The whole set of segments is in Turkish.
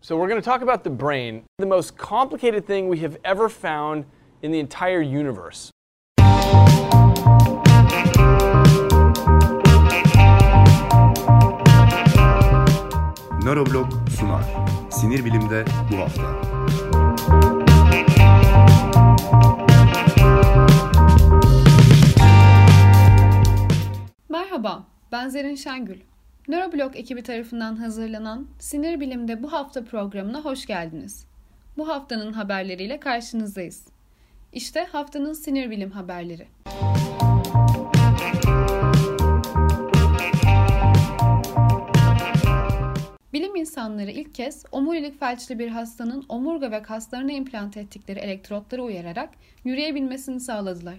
So, we're going to talk about the brain, the most complicated thing we have ever found in the entire universe. Nöroblog sunar. Sinir bilimde bu hafta. Merhaba, ben Zerin Şengül. Nöroblog ekibi tarafından hazırlanan Sinir Bilim'de bu hafta programına hoş geldiniz. Bu haftanın haberleriyle karşınızdayız. İşte haftanın sinir bilim haberleri. Bilim insanları ilk kez omurilik felçli bir hastanın omurga ve kaslarına implant ettikleri elektrotları uyararak yürüyebilmesini sağladılar.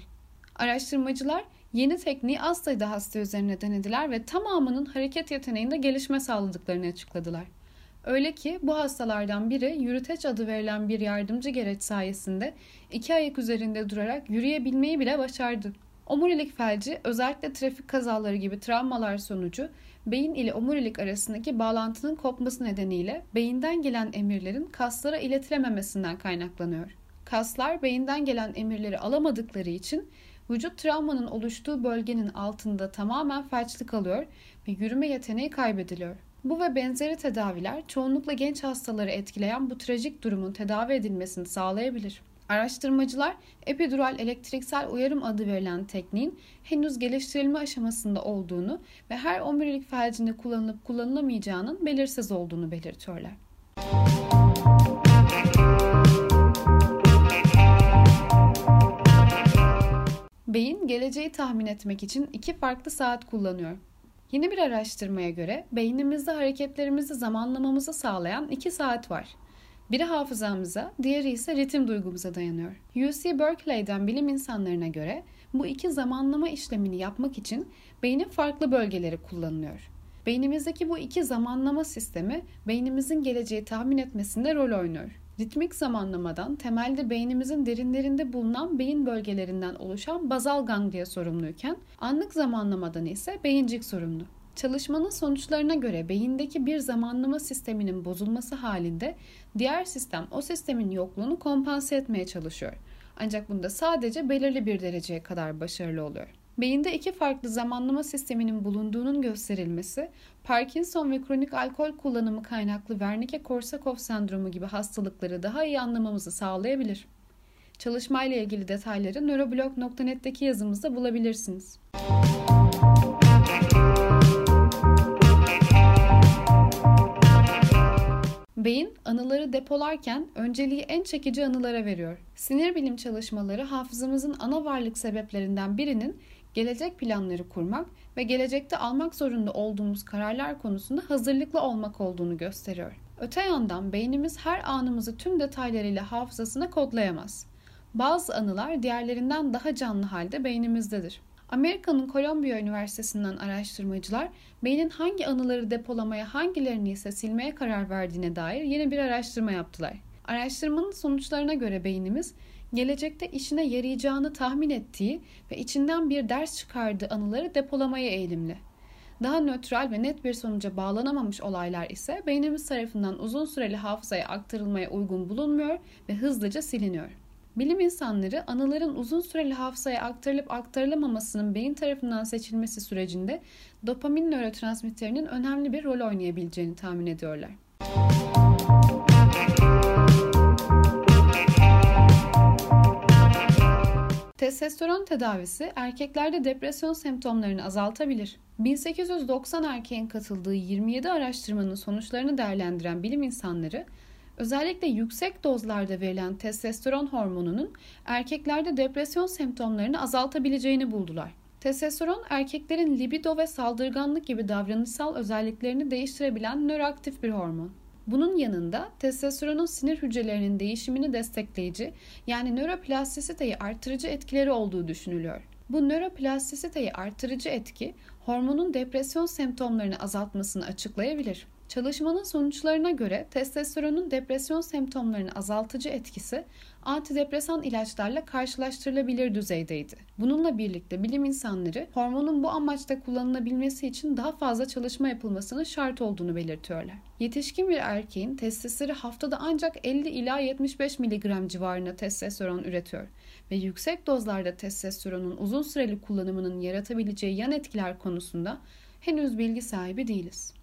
Araştırmacılar yeni tekniği az sayıda hasta üzerine denediler ve tamamının hareket yeteneğinde gelişme sağladıklarını açıkladılar. Öyle ki bu hastalardan biri yürüteç adı verilen bir yardımcı gereç sayesinde iki ayak üzerinde durarak yürüyebilmeyi bile başardı. Omurilik felci özellikle trafik kazaları gibi travmalar sonucu beyin ile omurilik arasındaki bağlantının kopması nedeniyle beyinden gelen emirlerin kaslara iletilememesinden kaynaklanıyor. Kaslar beyinden gelen emirleri alamadıkları için vücut travmanın oluştuğu bölgenin altında tamamen felçli kalıyor ve yürüme yeteneği kaybediliyor. Bu ve benzeri tedaviler çoğunlukla genç hastaları etkileyen bu trajik durumun tedavi edilmesini sağlayabilir. Araştırmacılar epidural elektriksel uyarım adı verilen tekniğin henüz geliştirilme aşamasında olduğunu ve her omurilik felcinde kullanılıp kullanılamayacağının belirsiz olduğunu belirtiyorlar. Beyin geleceği tahmin etmek için iki farklı saat kullanıyor. Yeni bir araştırmaya göre beynimizde hareketlerimizi zamanlamamızı sağlayan iki saat var. Biri hafızamıza, diğeri ise ritim duygumuza dayanıyor. UC Berkeley'den bilim insanlarına göre bu iki zamanlama işlemini yapmak için beynin farklı bölgeleri kullanılıyor. Beynimizdeki bu iki zamanlama sistemi beynimizin geleceği tahmin etmesinde rol oynuyor. Ritmik zamanlamadan temelde beynimizin derinlerinde bulunan beyin bölgelerinden oluşan bazal ganglia sorumluyken anlık zamanlamadan ise beyincik sorumlu. Çalışmanın sonuçlarına göre beyindeki bir zamanlama sisteminin bozulması halinde diğer sistem o sistemin yokluğunu kompanse etmeye çalışıyor. Ancak bunda sadece belirli bir dereceye kadar başarılı oluyor. Beyinde iki farklı zamanlama sisteminin bulunduğunun gösterilmesi, Parkinson ve kronik alkol kullanımı kaynaklı Wernicke-Korsakoff sendromu gibi hastalıkları daha iyi anlamamızı sağlayabilir. Çalışmayla ilgili detayları nöroblog.net'teki yazımızda bulabilirsiniz. Beyin anıları depolarken önceliği en çekici anılara veriyor. Sinir bilim çalışmaları hafızamızın ana varlık sebeplerinden birinin gelecek planları kurmak ve gelecekte almak zorunda olduğumuz kararlar konusunda hazırlıklı olmak olduğunu gösteriyor. Öte yandan beynimiz her anımızı tüm detaylarıyla hafızasına kodlayamaz. Bazı anılar diğerlerinden daha canlı halde beynimizdedir. Amerika'nın Columbia Üniversitesi'nden araştırmacılar beynin hangi anıları depolamaya hangilerini ise silmeye karar verdiğine dair yeni bir araştırma yaptılar. Araştırmanın sonuçlarına göre beynimiz gelecekte işine yarayacağını tahmin ettiği ve içinden bir ders çıkardığı anıları depolamaya eğilimli. Daha nötral ve net bir sonuca bağlanamamış olaylar ise beynimiz tarafından uzun süreli hafızaya aktarılmaya uygun bulunmuyor ve hızlıca siliniyor. Bilim insanları anıların uzun süreli hafızaya aktarılıp aktarılamamasının beyin tarafından seçilmesi sürecinde dopamin nörotransmitterinin önemli bir rol oynayabileceğini tahmin ediyorlar. Testosteron tedavisi erkeklerde depresyon semptomlarını azaltabilir. 1890 erkeğin katıldığı 27 araştırmanın sonuçlarını değerlendiren bilim insanları özellikle yüksek dozlarda verilen testosteron hormonunun erkeklerde depresyon semptomlarını azaltabileceğini buldular. Testosteron erkeklerin libido ve saldırganlık gibi davranışsal özelliklerini değiştirebilen nöroaktif bir hormon. Bunun yanında testosteronun sinir hücrelerinin değişimini destekleyici yani nöroplastisiteyi artırıcı etkileri olduğu düşünülüyor. Bu nöroplastisiteyi artırıcı etki hormonun depresyon semptomlarını azaltmasını açıklayabilir. Çalışmanın sonuçlarına göre testosteronun depresyon semptomlarını azaltıcı etkisi antidepresan ilaçlarla karşılaştırılabilir düzeydeydi. Bununla birlikte bilim insanları hormonun bu amaçta kullanılabilmesi için daha fazla çalışma yapılmasının şart olduğunu belirtiyorlar. Yetişkin bir erkeğin testosteronu haftada ancak 50 ila 75 mg civarında testosteron üretiyor ve yüksek dozlarda testosteronun uzun süreli kullanımının yaratabileceği yan etkiler konusunda henüz bilgi sahibi değiliz.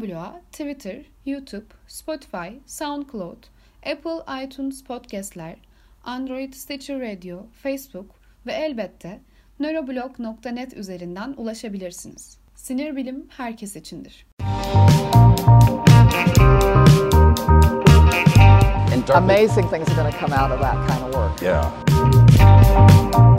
Neuroblog'a Twitter, YouTube, Spotify, SoundCloud, Apple iTunes Podcast'ler, Android Stitcher Radio, Facebook ve elbette neuroblog.net üzerinden ulaşabilirsiniz. Sinir bilim herkes içindir. amazing things are going to come out of that kind of work. Yeah.